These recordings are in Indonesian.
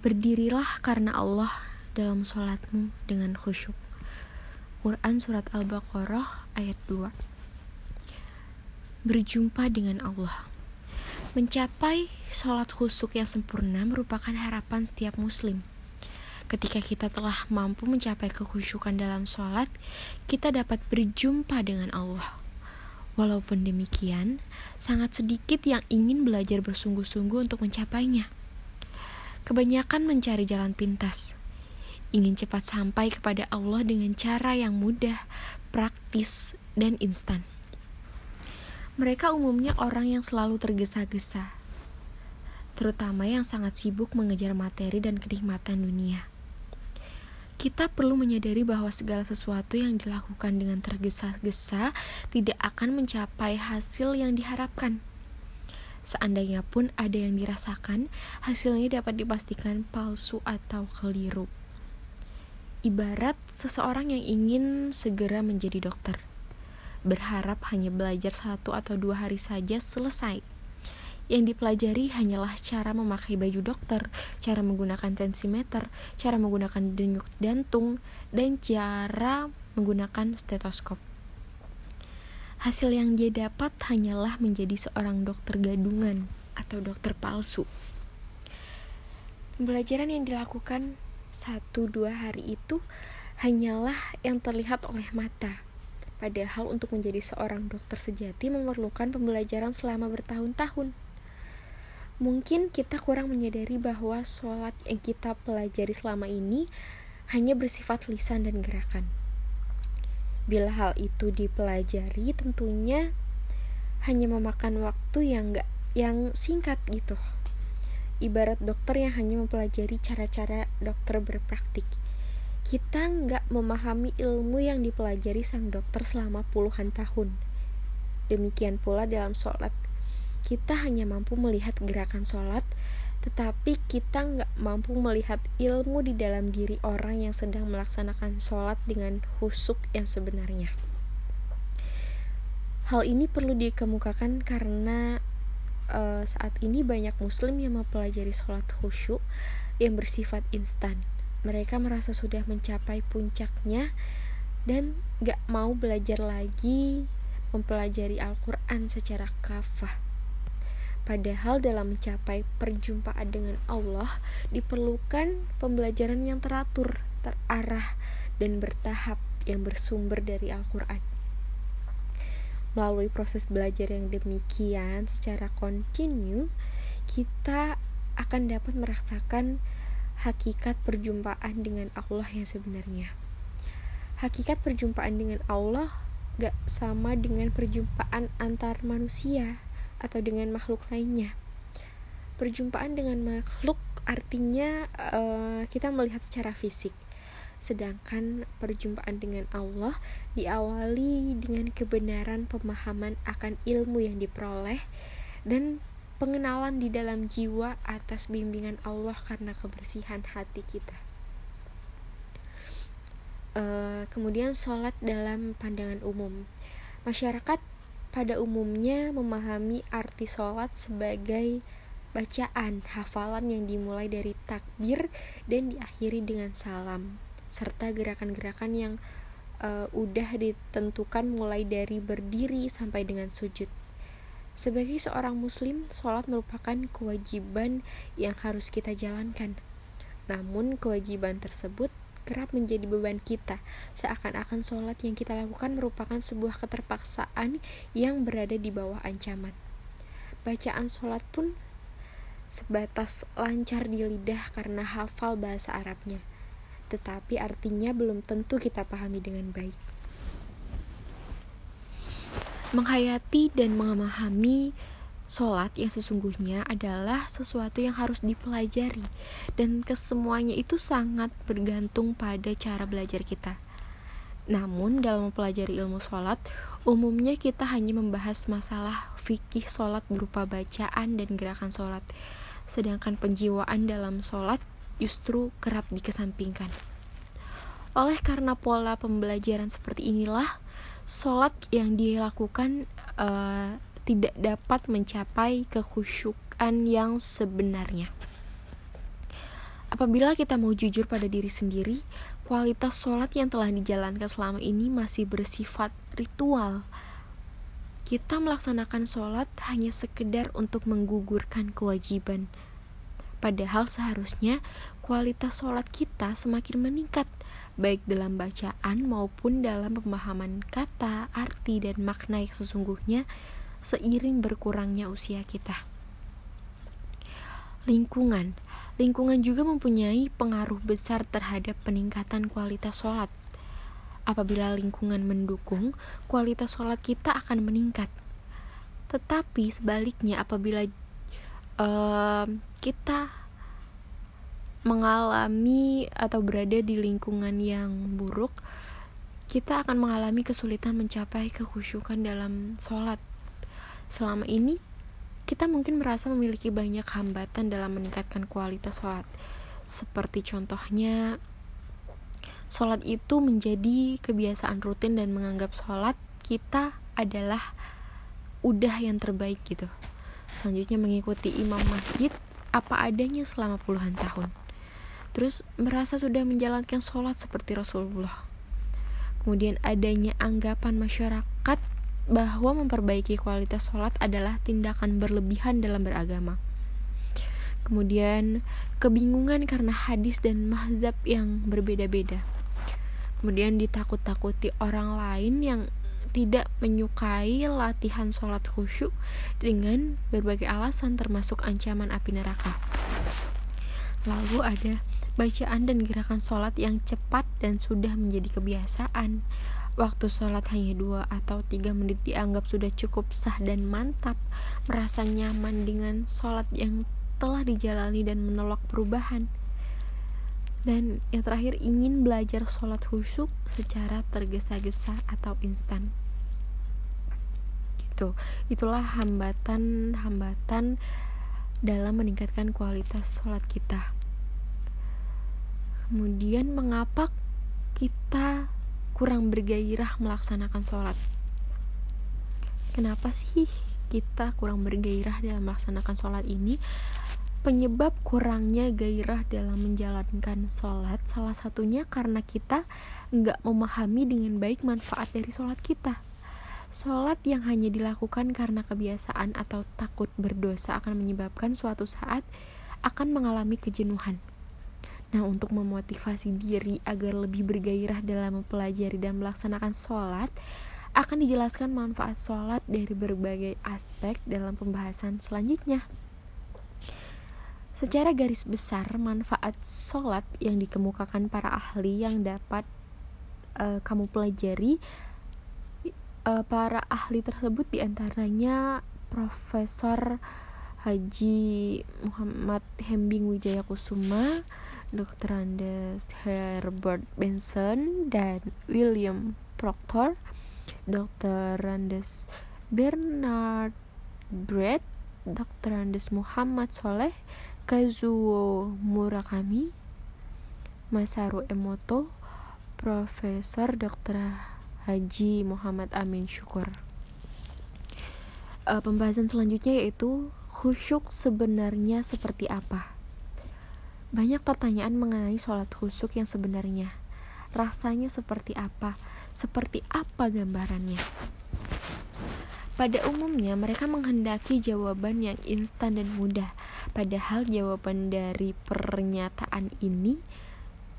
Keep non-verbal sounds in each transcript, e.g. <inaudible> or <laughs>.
Berdirilah karena Allah dalam sholatmu dengan khusyuk. Quran Surat Al-Baqarah ayat 2 Berjumpa dengan Allah Mencapai sholat khusyuk yang sempurna merupakan harapan setiap muslim. Ketika kita telah mampu mencapai kekhusyukan dalam sholat, kita dapat berjumpa dengan Allah. Walaupun demikian, sangat sedikit yang ingin belajar bersungguh-sungguh untuk mencapainya kebanyakan mencari jalan pintas, ingin cepat sampai kepada Allah dengan cara yang mudah, praktis, dan instan. Mereka umumnya orang yang selalu tergesa-gesa, terutama yang sangat sibuk mengejar materi dan kenikmatan dunia. Kita perlu menyadari bahwa segala sesuatu yang dilakukan dengan tergesa-gesa tidak akan mencapai hasil yang diharapkan. Seandainya pun ada yang dirasakan, hasilnya dapat dipastikan palsu atau keliru. Ibarat seseorang yang ingin segera menjadi dokter, berharap hanya belajar satu atau dua hari saja selesai. Yang dipelajari hanyalah cara memakai baju dokter, cara menggunakan tensimeter, cara menggunakan denyut jantung, dan cara menggunakan stetoskop. Hasil yang dia dapat hanyalah menjadi seorang dokter gadungan atau dokter palsu. Pembelajaran yang dilakukan satu dua hari itu hanyalah yang terlihat oleh mata. Padahal untuk menjadi seorang dokter sejati memerlukan pembelajaran selama bertahun-tahun. Mungkin kita kurang menyadari bahwa sholat yang kita pelajari selama ini hanya bersifat lisan dan gerakan Bila hal itu dipelajari tentunya hanya memakan waktu yang gak yang singkat gitu. Ibarat dokter yang hanya mempelajari cara-cara dokter berpraktik. Kita nggak memahami ilmu yang dipelajari sang dokter selama puluhan tahun. Demikian pula dalam sholat. Kita hanya mampu melihat gerakan sholat, tetapi kita nggak mampu melihat ilmu di dalam diri orang yang sedang melaksanakan sholat dengan husuk yang sebenarnya. Hal ini perlu dikemukakan karena uh, saat ini banyak muslim yang mempelajari sholat khusyuk yang bersifat instan. Mereka merasa sudah mencapai puncaknya dan gak mau belajar lagi mempelajari Al-Quran secara kafah Padahal dalam mencapai perjumpaan dengan Allah diperlukan pembelajaran yang teratur, terarah, dan bertahap yang bersumber dari Al-Quran. Melalui proses belajar yang demikian secara kontinu, kita akan dapat merasakan hakikat perjumpaan dengan Allah yang sebenarnya. Hakikat perjumpaan dengan Allah gak sama dengan perjumpaan antar manusia atau dengan makhluk lainnya. Perjumpaan dengan makhluk artinya uh, kita melihat secara fisik. Sedangkan perjumpaan dengan Allah diawali dengan kebenaran pemahaman akan ilmu yang diperoleh dan pengenalan di dalam jiwa atas bimbingan Allah karena kebersihan hati kita. Uh, kemudian sholat dalam pandangan umum masyarakat pada umumnya memahami arti sholat sebagai bacaan hafalan yang dimulai dari takbir dan diakhiri dengan salam serta gerakan-gerakan yang uh, udah ditentukan mulai dari berdiri sampai dengan sujud. Sebagai seorang muslim, sholat merupakan kewajiban yang harus kita jalankan. Namun kewajiban tersebut kerap menjadi beban kita, seakan-akan sholat yang kita lakukan merupakan sebuah keterpaksaan yang berada di bawah ancaman. Bacaan sholat pun sebatas lancar di lidah karena hafal bahasa Arabnya, tetapi artinya belum tentu kita pahami dengan baik. Menghayati dan memahami Sholat yang sesungguhnya adalah sesuatu yang harus dipelajari dan kesemuanya itu sangat bergantung pada cara belajar kita. Namun dalam mempelajari ilmu sholat, umumnya kita hanya membahas masalah fikih sholat berupa bacaan dan gerakan sholat. Sedangkan penjiwaan dalam sholat justru kerap dikesampingkan. Oleh karena pola pembelajaran seperti inilah, sholat yang dilakukan uh, tidak dapat mencapai kekhusyukan yang sebenarnya. Apabila kita mau jujur pada diri sendiri, kualitas sholat yang telah dijalankan selama ini masih bersifat ritual. Kita melaksanakan sholat hanya sekedar untuk menggugurkan kewajiban. Padahal seharusnya kualitas sholat kita semakin meningkat, baik dalam bacaan maupun dalam pemahaman kata, arti, dan makna yang sesungguhnya seiring berkurangnya usia kita. Lingkungan Lingkungan juga mempunyai pengaruh besar terhadap peningkatan kualitas sholat. Apabila lingkungan mendukung, kualitas sholat kita akan meningkat. Tetapi sebaliknya, apabila uh, kita mengalami atau berada di lingkungan yang buruk, kita akan mengalami kesulitan mencapai kekhusyukan dalam sholat. Selama ini, kita mungkin merasa memiliki banyak hambatan dalam meningkatkan kualitas sholat. Seperti contohnya, sholat itu menjadi kebiasaan rutin dan menganggap sholat kita adalah udah yang terbaik gitu. Selanjutnya mengikuti imam masjid apa adanya selama puluhan tahun. Terus merasa sudah menjalankan sholat seperti Rasulullah. Kemudian adanya anggapan masyarakat bahwa memperbaiki kualitas sholat adalah tindakan berlebihan dalam beragama. Kemudian kebingungan karena hadis dan mazhab yang berbeda-beda. Kemudian ditakut-takuti orang lain yang tidak menyukai latihan sholat khusyuk dengan berbagai alasan termasuk ancaman api neraka. Lalu ada bacaan dan gerakan sholat yang cepat dan sudah menjadi kebiasaan Waktu sholat hanya dua atau tiga menit dianggap sudah cukup sah dan mantap, merasa nyaman dengan sholat yang telah dijalani dan menolak perubahan. Dan yang terakhir ingin belajar sholat khusyuk secara tergesa-gesa atau instan. Gitu. Itulah hambatan-hambatan dalam meningkatkan kualitas sholat kita. Kemudian mengapa kita kurang bergairah melaksanakan sholat. Kenapa sih kita kurang bergairah dalam melaksanakan sholat ini? Penyebab kurangnya gairah dalam menjalankan sholat salah satunya karena kita nggak memahami dengan baik manfaat dari sholat kita. Sholat yang hanya dilakukan karena kebiasaan atau takut berdosa akan menyebabkan suatu saat akan mengalami kejenuhan. Nah, untuk memotivasi diri agar lebih bergairah dalam mempelajari dan melaksanakan sholat, akan dijelaskan manfaat sholat dari berbagai aspek dalam pembahasan selanjutnya. Secara garis besar, manfaat sholat yang dikemukakan para ahli yang dapat uh, kamu pelajari, uh, para ahli tersebut di antaranya Profesor Haji Muhammad Hembing Wijaya Kusuma, Dr. Andes Herbert Benson dan William Proctor, Dr. Andes Bernard Brett, Dr. Andes Muhammad Soleh, Kazuo Murakami, Masaru Emoto, Profesor Dr. Haji Muhammad Amin Syukur. Uh, pembahasan selanjutnya yaitu khusyuk sebenarnya seperti apa? Banyak pertanyaan mengenai sholat khusuk yang sebenarnya. Rasanya seperti apa? Seperti apa gambarannya? Pada umumnya mereka menghendaki jawaban yang instan dan mudah. Padahal jawaban dari pernyataan ini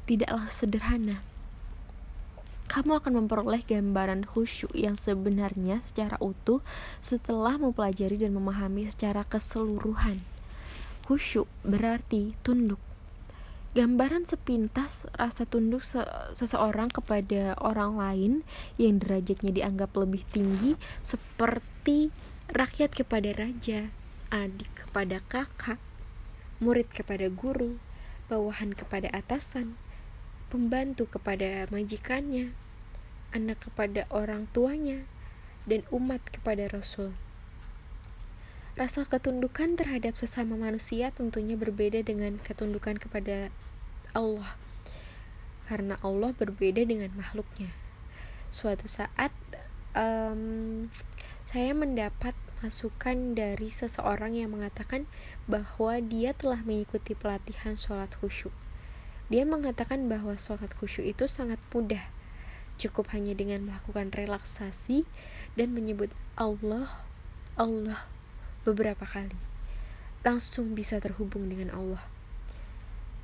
tidaklah sederhana. Kamu akan memperoleh gambaran khusyuk yang sebenarnya secara utuh setelah mempelajari dan memahami secara keseluruhan. Khusyuk berarti tunduk Gambaran sepintas rasa tunduk se seseorang kepada orang lain yang derajatnya dianggap lebih tinggi seperti rakyat kepada raja, adik kepada kakak, murid kepada guru, bawahan kepada atasan, pembantu kepada majikannya, anak kepada orang tuanya, dan umat kepada rasul. Rasa ketundukan terhadap sesama manusia tentunya berbeda dengan ketundukan kepada Allah, karena Allah berbeda dengan makhluknya. Suatu saat, um, saya mendapat masukan dari seseorang yang mengatakan bahwa dia telah mengikuti pelatihan sholat khusyuk. Dia mengatakan bahwa sholat khusyuk itu sangat mudah. Cukup hanya dengan melakukan relaksasi dan menyebut Allah, Allah beberapa kali. Langsung bisa terhubung dengan Allah.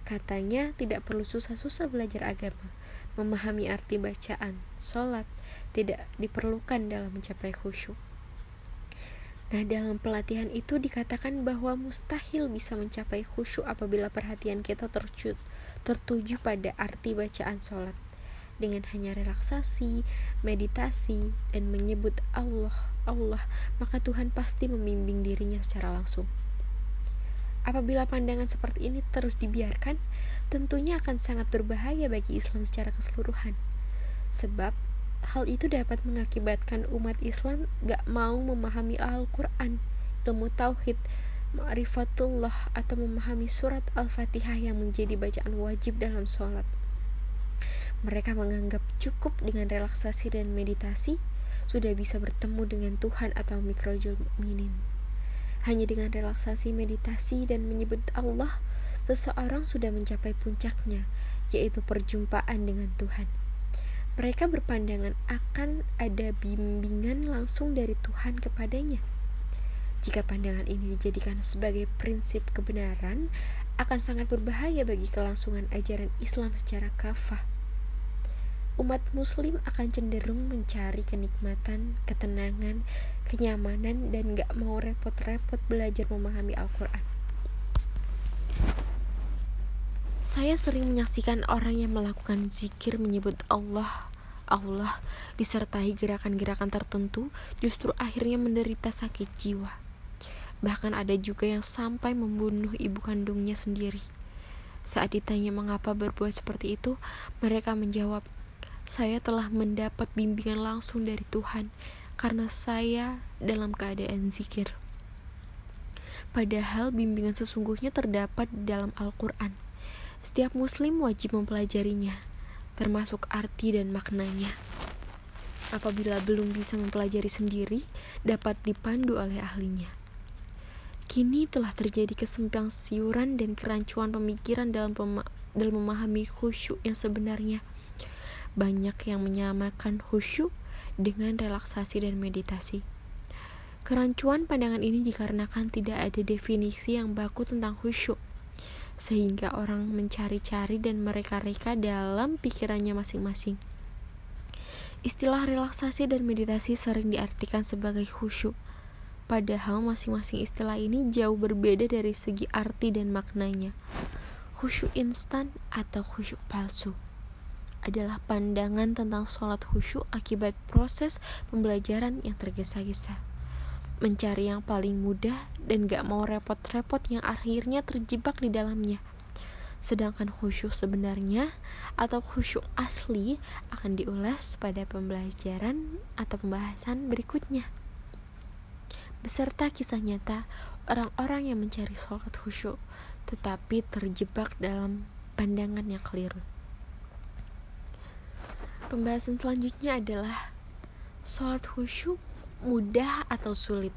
Katanya tidak perlu susah-susah belajar agama, memahami arti bacaan, sholat, tidak diperlukan dalam mencapai khusyuk. Nah, dalam pelatihan itu dikatakan bahwa mustahil bisa mencapai khusyuk apabila perhatian kita tercut, tertuju pada arti bacaan sholat. Dengan hanya relaksasi, meditasi, dan menyebut Allah, Allah, maka Tuhan pasti membimbing dirinya secara langsung. Apabila pandangan seperti ini terus dibiarkan, tentunya akan sangat berbahaya bagi Islam secara keseluruhan. Sebab hal itu dapat mengakibatkan umat Islam gak mau memahami Al-Quran, ilmu tauhid, ma'rifatullah atau memahami surat Al-Fatihah yang menjadi bacaan wajib dalam sholat. Mereka menganggap cukup dengan relaksasi dan meditasi sudah bisa bertemu dengan Tuhan atau mikrojul minin. Hanya dengan relaksasi meditasi dan menyebut Allah, seseorang sudah mencapai puncaknya, yaitu perjumpaan dengan Tuhan. Mereka berpandangan akan ada bimbingan langsung dari Tuhan kepadanya. Jika pandangan ini dijadikan sebagai prinsip kebenaran, akan sangat berbahaya bagi kelangsungan ajaran Islam secara kafah umat muslim akan cenderung mencari kenikmatan, ketenangan, kenyamanan, dan gak mau repot-repot belajar memahami Al-Quran. Saya sering menyaksikan orang yang melakukan zikir menyebut Allah, Allah, disertai gerakan-gerakan tertentu, justru akhirnya menderita sakit jiwa. Bahkan ada juga yang sampai membunuh ibu kandungnya sendiri. Saat ditanya mengapa berbuat seperti itu, mereka menjawab, saya telah mendapat bimbingan langsung dari Tuhan karena saya dalam keadaan zikir. Padahal bimbingan sesungguhnya terdapat di dalam Al-Quran. Setiap muslim wajib mempelajarinya, termasuk arti dan maknanya. Apabila belum bisa mempelajari sendiri, dapat dipandu oleh ahlinya. Kini telah terjadi kesempang siuran dan kerancuan pemikiran dalam, dalam memahami khusyuk yang sebenarnya banyak yang menyamakan khusyuk dengan relaksasi dan meditasi. Kerancuan pandangan ini dikarenakan tidak ada definisi yang baku tentang khusyuk, sehingga orang mencari-cari dan mereka-reka dalam pikirannya masing-masing. Istilah relaksasi dan meditasi sering diartikan sebagai khusyuk, padahal masing-masing istilah ini jauh berbeda dari segi arti dan maknanya. Khusyuk instan atau khusyuk palsu adalah pandangan tentang sholat khusyuk akibat proses pembelajaran yang tergesa-gesa. Mencari yang paling mudah dan gak mau repot-repot yang akhirnya terjebak di dalamnya. Sedangkan khusyuk sebenarnya atau khusyuk asli akan diulas pada pembelajaran atau pembahasan berikutnya. Beserta kisah nyata orang-orang yang mencari sholat khusyuk tetapi terjebak dalam pandangan yang keliru. Pembahasan selanjutnya adalah sholat khusyuk mudah atau sulit.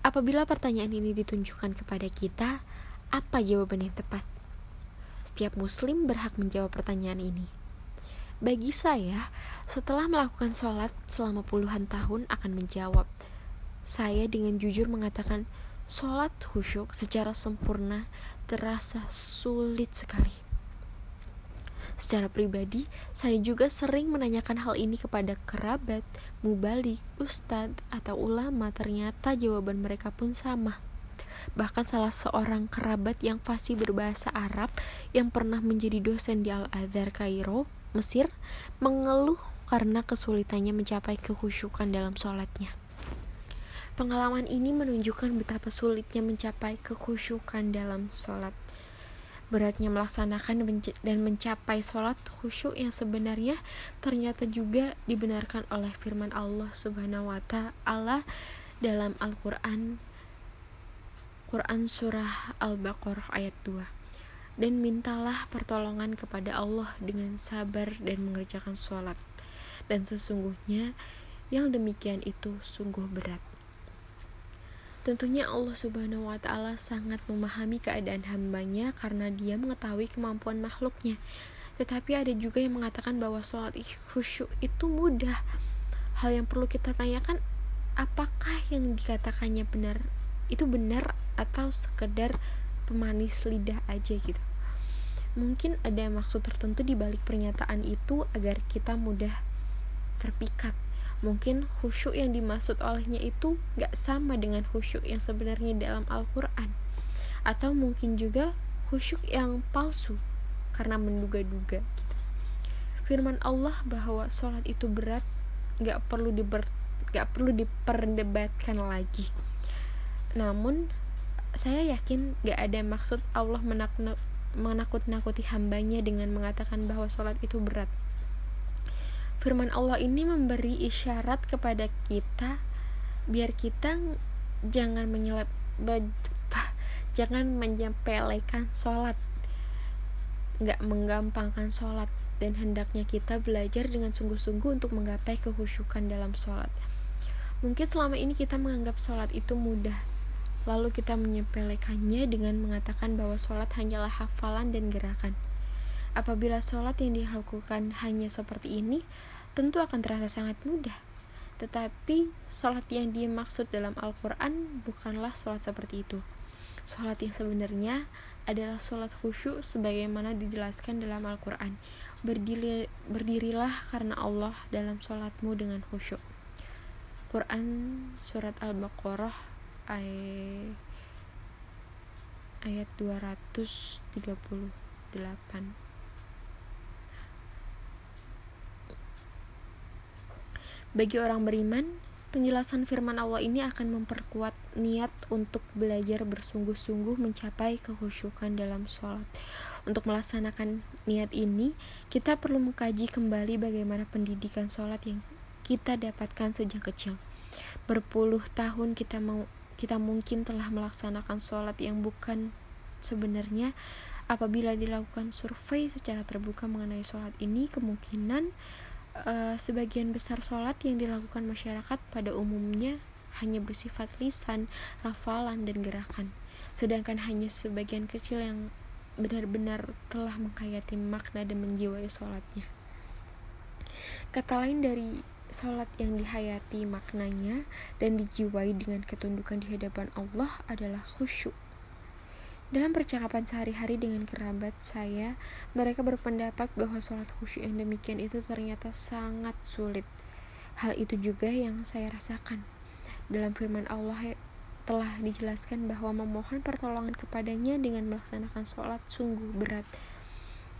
Apabila pertanyaan ini ditunjukkan kepada kita, apa jawaban yang tepat? Setiap muslim berhak menjawab pertanyaan ini. Bagi saya, setelah melakukan sholat selama puluhan tahun akan menjawab. Saya dengan jujur mengatakan, sholat khusyuk secara sempurna terasa sulit sekali Secara pribadi, saya juga sering menanyakan hal ini kepada kerabat, mubalik, ustadz, atau ulama. Ternyata jawaban mereka pun sama. Bahkan salah seorang kerabat yang fasih berbahasa Arab yang pernah menjadi dosen di Al-Azhar Kairo, Mesir, mengeluh karena kesulitannya mencapai kekhusyukan dalam sholatnya. Pengalaman ini menunjukkan betapa sulitnya mencapai kekhusyukan dalam sholat beratnya melaksanakan dan mencapai sholat khusyuk yang sebenarnya ternyata juga dibenarkan oleh firman Allah Subhanahu wa taala dalam Al-Qur'an Quran surah Al-Baqarah ayat 2 dan mintalah pertolongan kepada Allah dengan sabar dan mengerjakan sholat. Dan sesungguhnya yang demikian itu sungguh berat Tentunya Allah Subhanahu wa Ta'ala sangat memahami keadaan hambanya karena Dia mengetahui kemampuan makhluknya. Tetapi ada juga yang mengatakan bahwa sholat khusyuk itu mudah. Hal yang perlu kita tanyakan, apakah yang dikatakannya benar? Itu benar atau sekedar pemanis lidah aja gitu? Mungkin ada maksud tertentu di balik pernyataan itu agar kita mudah terpikat mungkin khusyuk yang dimaksud olehnya itu gak sama dengan khusyuk yang sebenarnya dalam Al-Quran. Atau mungkin juga khusyuk yang palsu karena menduga-duga gitu. firman Allah bahwa sholat itu berat gak perlu diber gak perlu diperdebatkan lagi. Namun saya yakin gak ada maksud Allah menakut-nakuti hambanya dengan mengatakan bahwa sholat itu berat firman Allah ini memberi isyarat kepada kita biar kita jangan menyelep <laughs> jangan menyepelekan sholat. Nggak menggampangkan sholat. Dan hendaknya kita belajar dengan sungguh-sungguh untuk menggapai kehusukan dalam sholat. Mungkin selama ini kita menganggap sholat itu mudah. Lalu kita menyepelekannya dengan mengatakan bahwa sholat hanyalah hafalan dan gerakan Apabila sholat yang dilakukan hanya seperti ini, tentu akan terasa sangat mudah. Tetapi sholat yang dimaksud dalam Al-Quran bukanlah sholat seperti itu. Sholat yang sebenarnya adalah sholat khusyuk sebagaimana dijelaskan dalam Al-Quran. Berdiri, berdirilah karena Allah dalam sholatmu dengan khusyuk. Quran Surat Al-Baqarah ayat, ayat 238 Bagi orang beriman, penjelasan firman Allah ini akan memperkuat niat untuk belajar bersungguh-sungguh mencapai kehusukan dalam sholat. Untuk melaksanakan niat ini, kita perlu mengkaji kembali bagaimana pendidikan sholat yang kita dapatkan sejak kecil. Berpuluh tahun kita mau kita mungkin telah melaksanakan sholat yang bukan sebenarnya apabila dilakukan survei secara terbuka mengenai sholat ini kemungkinan uh, sebagian besar sholat yang dilakukan masyarakat pada umumnya hanya bersifat lisan, hafalan, dan gerakan. Sedangkan hanya sebagian kecil yang benar-benar telah menghayati makna dan menjiwai sholatnya. Kata lain dari sholat yang dihayati maknanya dan dijiwai dengan ketundukan di hadapan Allah adalah khusyuk. Dalam percakapan sehari-hari dengan kerabat saya, mereka berpendapat bahwa sholat khusyuk yang demikian itu ternyata sangat sulit. Hal itu juga yang saya rasakan. Dalam firman Allah telah dijelaskan bahwa memohon pertolongan kepadanya dengan melaksanakan sholat sungguh berat.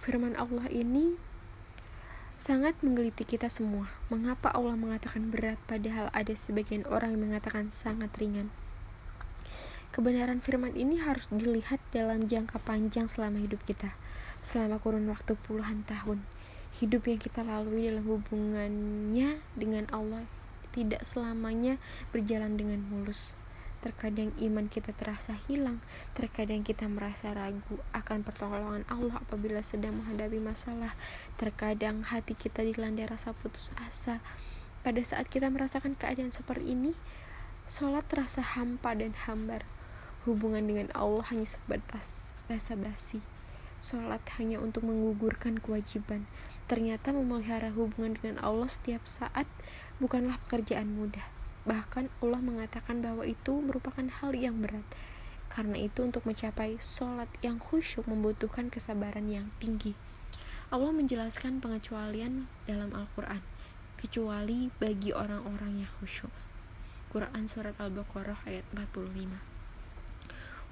Firman Allah ini sangat menggeliti kita semua. Mengapa Allah mengatakan berat padahal ada sebagian orang yang mengatakan sangat ringan? Kebenaran firman ini harus dilihat dalam jangka panjang selama hidup kita, selama kurun waktu puluhan tahun. Hidup yang kita lalui dalam hubungannya dengan Allah tidak selamanya berjalan dengan mulus. Terkadang iman kita terasa hilang, terkadang kita merasa ragu akan pertolongan Allah apabila sedang menghadapi masalah. Terkadang hati kita dilanda rasa putus asa. Pada saat kita merasakan keadaan seperti ini, sholat terasa hampa dan hambar Hubungan dengan Allah hanya sebatas basa-basi. Sholat hanya untuk menggugurkan kewajiban. Ternyata memelihara hubungan dengan Allah setiap saat bukanlah pekerjaan mudah. Bahkan Allah mengatakan bahwa itu merupakan hal yang berat. Karena itu untuk mencapai sholat yang khusyuk membutuhkan kesabaran yang tinggi. Allah menjelaskan pengecualian dalam Al-Quran, kecuali bagi orang-orang yang khusyuk. Quran Surat Al-Baqarah ayat 45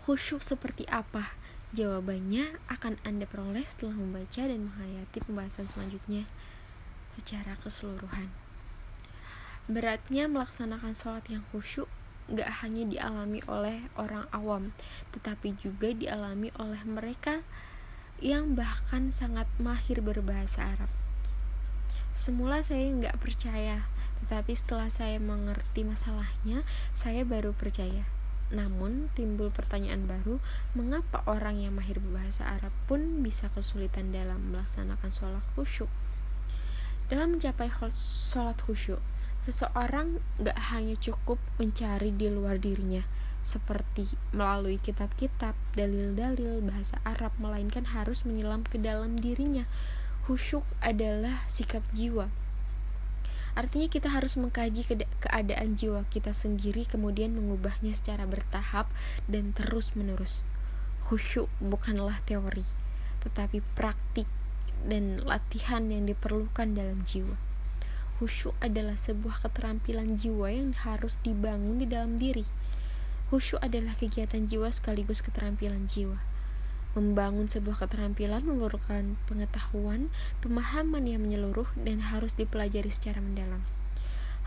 Khusyuk seperti apa? Jawabannya akan Anda peroleh setelah membaca dan menghayati pembahasan selanjutnya secara keseluruhan. Beratnya melaksanakan sholat yang khusyuk gak hanya dialami oleh orang awam, tetapi juga dialami oleh mereka yang bahkan sangat mahir berbahasa Arab. Semula saya nggak percaya, tetapi setelah saya mengerti masalahnya, saya baru percaya. Namun, timbul pertanyaan baru, mengapa orang yang mahir berbahasa Arab pun bisa kesulitan dalam melaksanakan sholat khusyuk? Dalam mencapai sholat khusyuk, seseorang gak hanya cukup mencari di luar dirinya, seperti melalui kitab-kitab, dalil-dalil, bahasa Arab, melainkan harus menyelam ke dalam dirinya. Khusyuk adalah sikap jiwa. Artinya kita harus mengkaji keadaan jiwa kita sendiri kemudian mengubahnya secara bertahap dan terus-menerus. Khusyuk bukanlah teori, tetapi praktik dan latihan yang diperlukan dalam jiwa. Khusyuk adalah sebuah keterampilan jiwa yang harus dibangun di dalam diri Khusyuk adalah kegiatan jiwa sekaligus keterampilan jiwa. Membangun sebuah keterampilan memerlukan pengetahuan, pemahaman yang menyeluruh, dan harus dipelajari secara mendalam.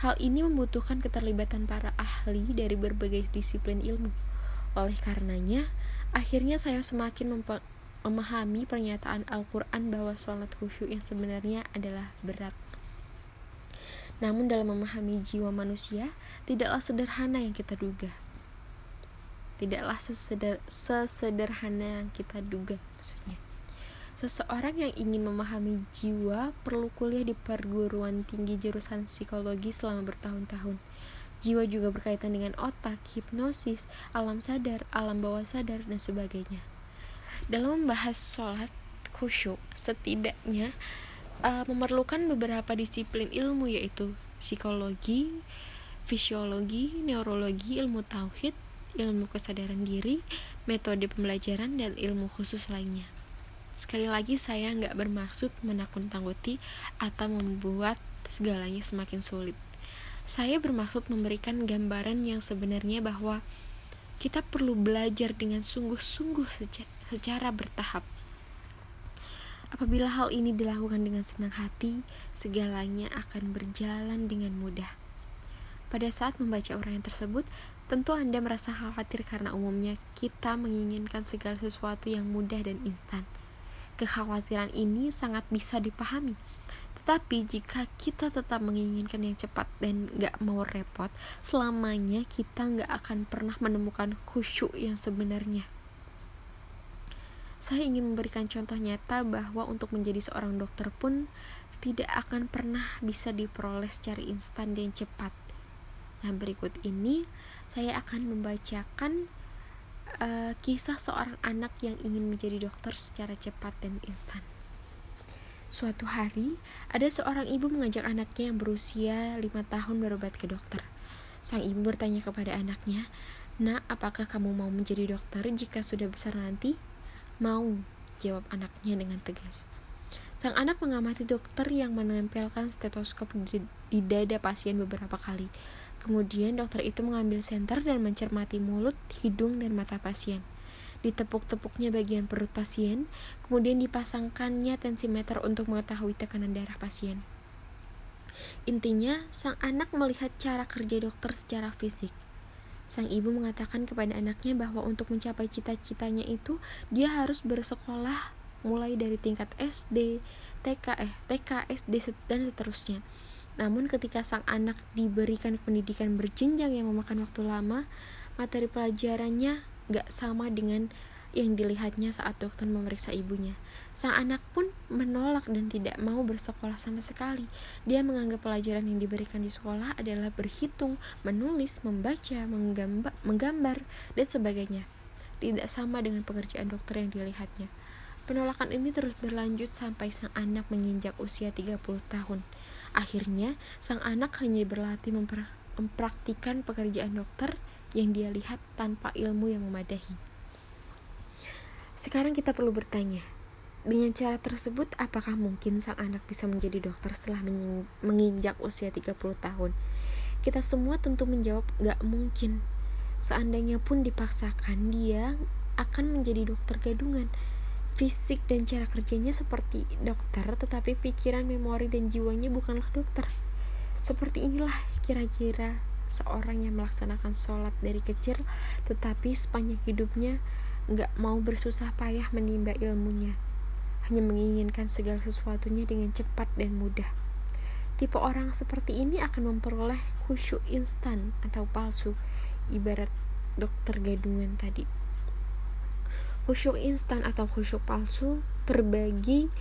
Hal ini membutuhkan keterlibatan para ahli dari berbagai disiplin ilmu. Oleh karenanya, akhirnya saya semakin memahami pernyataan Al-Quran bahwa sholat khusyuk yang sebenarnya adalah berat. Namun dalam memahami jiwa manusia, tidaklah sederhana yang kita duga tidaklah seseder, sesederhana yang kita duga maksudnya. Seseorang yang ingin memahami jiwa perlu kuliah di perguruan tinggi jurusan psikologi selama bertahun-tahun. Jiwa juga berkaitan dengan otak hipnosis alam sadar alam bawah sadar dan sebagainya. Dalam membahas sholat khusyuk setidaknya uh, memerlukan beberapa disiplin ilmu yaitu psikologi, fisiologi, neurologi, ilmu tauhid, ilmu kesadaran diri, metode pembelajaran, dan ilmu khusus lainnya. Sekali lagi saya nggak bermaksud menakut-takuti atau membuat segalanya semakin sulit. Saya bermaksud memberikan gambaran yang sebenarnya bahwa kita perlu belajar dengan sungguh-sungguh secara bertahap. Apabila hal ini dilakukan dengan senang hati, segalanya akan berjalan dengan mudah. Pada saat membaca orang yang tersebut, Tentu Anda merasa khawatir karena umumnya kita menginginkan segala sesuatu yang mudah dan instan. Kekhawatiran ini sangat bisa dipahami. Tetapi jika kita tetap menginginkan yang cepat dan gak mau repot, selamanya kita gak akan pernah menemukan khusyuk yang sebenarnya. Saya ingin memberikan contoh nyata bahwa untuk menjadi seorang dokter pun tidak akan pernah bisa diperoleh secara instan dan cepat. Nah, berikut ini saya akan membacakan uh, kisah seorang anak yang ingin menjadi dokter secara cepat dan instan. Suatu hari, ada seorang ibu mengajak anaknya yang berusia lima tahun berobat ke dokter. Sang ibu bertanya kepada anaknya, Nak, apakah kamu mau menjadi dokter jika sudah besar nanti? Mau, jawab anaknya dengan tegas. Sang anak mengamati dokter yang menempelkan stetoskop di dada pasien beberapa kali. Kemudian dokter itu mengambil senter dan mencermati mulut, hidung, dan mata pasien. Ditepuk-tepuknya bagian perut pasien, kemudian dipasangkannya tensimeter untuk mengetahui tekanan darah pasien. Intinya, sang anak melihat cara kerja dokter secara fisik. Sang ibu mengatakan kepada anaknya bahwa untuk mencapai cita-citanya itu, dia harus bersekolah mulai dari tingkat SD, TK, eh, TK, SD, dan seterusnya. Namun ketika sang anak diberikan pendidikan berjenjang yang memakan waktu lama, materi pelajarannya gak sama dengan yang dilihatnya saat dokter memeriksa ibunya. Sang anak pun menolak dan tidak mau bersekolah sama sekali. Dia menganggap pelajaran yang diberikan di sekolah adalah berhitung, menulis, membaca, menggambar, menggambar dan sebagainya. Tidak sama dengan pekerjaan dokter yang dilihatnya. Penolakan ini terus berlanjut sampai sang anak menginjak usia 30 tahun. Akhirnya, sang anak hanya berlatih mempraktikkan pekerjaan dokter yang dia lihat tanpa ilmu yang memadahi. Sekarang kita perlu bertanya, dengan cara tersebut apakah mungkin sang anak bisa menjadi dokter setelah menginjak usia 30 tahun? Kita semua tentu menjawab gak mungkin. Seandainya pun dipaksakan, dia akan menjadi dokter gadungan fisik dan cara kerjanya seperti dokter, tetapi pikiran, memori, dan jiwanya bukanlah dokter. Seperti inilah kira-kira seorang yang melaksanakan sholat dari kecil, tetapi sepanjang hidupnya nggak mau bersusah payah menimba ilmunya, hanya menginginkan segala sesuatunya dengan cepat dan mudah. Tipe orang seperti ini akan memperoleh khusyuk instan atau palsu, ibarat dokter gadungan tadi. Khusyuk instan atau khusyuk palsu terbagi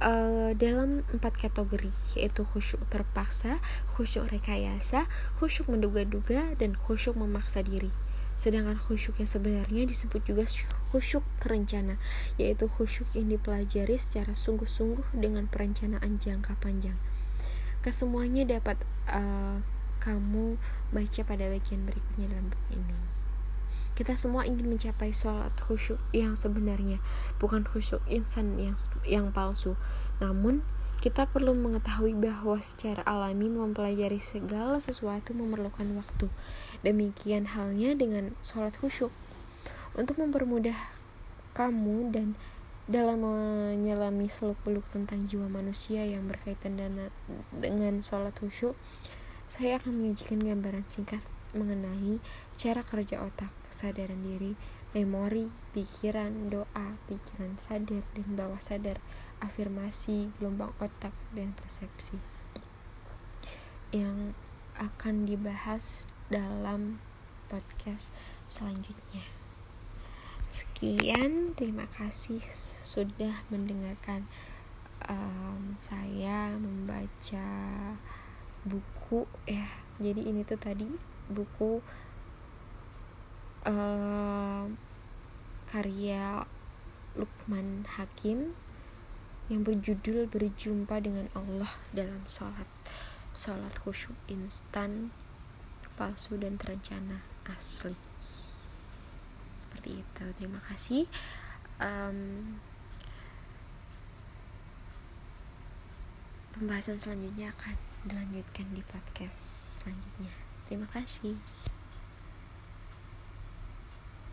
uh, dalam empat kategori yaitu khusyuk terpaksa, khusyuk rekayasa, khusyuk menduga-duga, dan khusyuk memaksa diri. Sedangkan khusyuk yang sebenarnya disebut juga khusyuk terencana, yaitu khusyuk yang dipelajari secara sungguh-sungguh dengan perencanaan jangka panjang. Kesemuanya dapat uh, kamu baca pada bagian berikutnya dalam buku ini. Kita semua ingin mencapai sholat khusyuk yang sebenarnya, bukan khusyuk insan yang yang palsu. Namun, kita perlu mengetahui bahwa secara alami mempelajari segala sesuatu memerlukan waktu. Demikian halnya dengan sholat khusyuk. Untuk mempermudah kamu dan dalam menyelami seluk-beluk tentang jiwa manusia yang berkaitan dengan sholat khusyuk, saya akan menyajikan gambaran singkat mengenai cara kerja otak, kesadaran diri, memori, pikiran, doa, pikiran sadar dan bawah sadar, afirmasi, gelombang otak, dan persepsi yang akan dibahas dalam podcast selanjutnya. Sekian, terima kasih sudah mendengarkan um, saya membaca buku ya. Jadi ini tuh tadi buku uh, karya Lukman Hakim yang berjudul berjumpa dengan Allah dalam sholat. Sholat khusyuk instan palsu dan terencana asli. Seperti itu. Terima kasih. Um, pembahasan selanjutnya akan dilanjutkan di podcast selanjutnya. Terima kasih.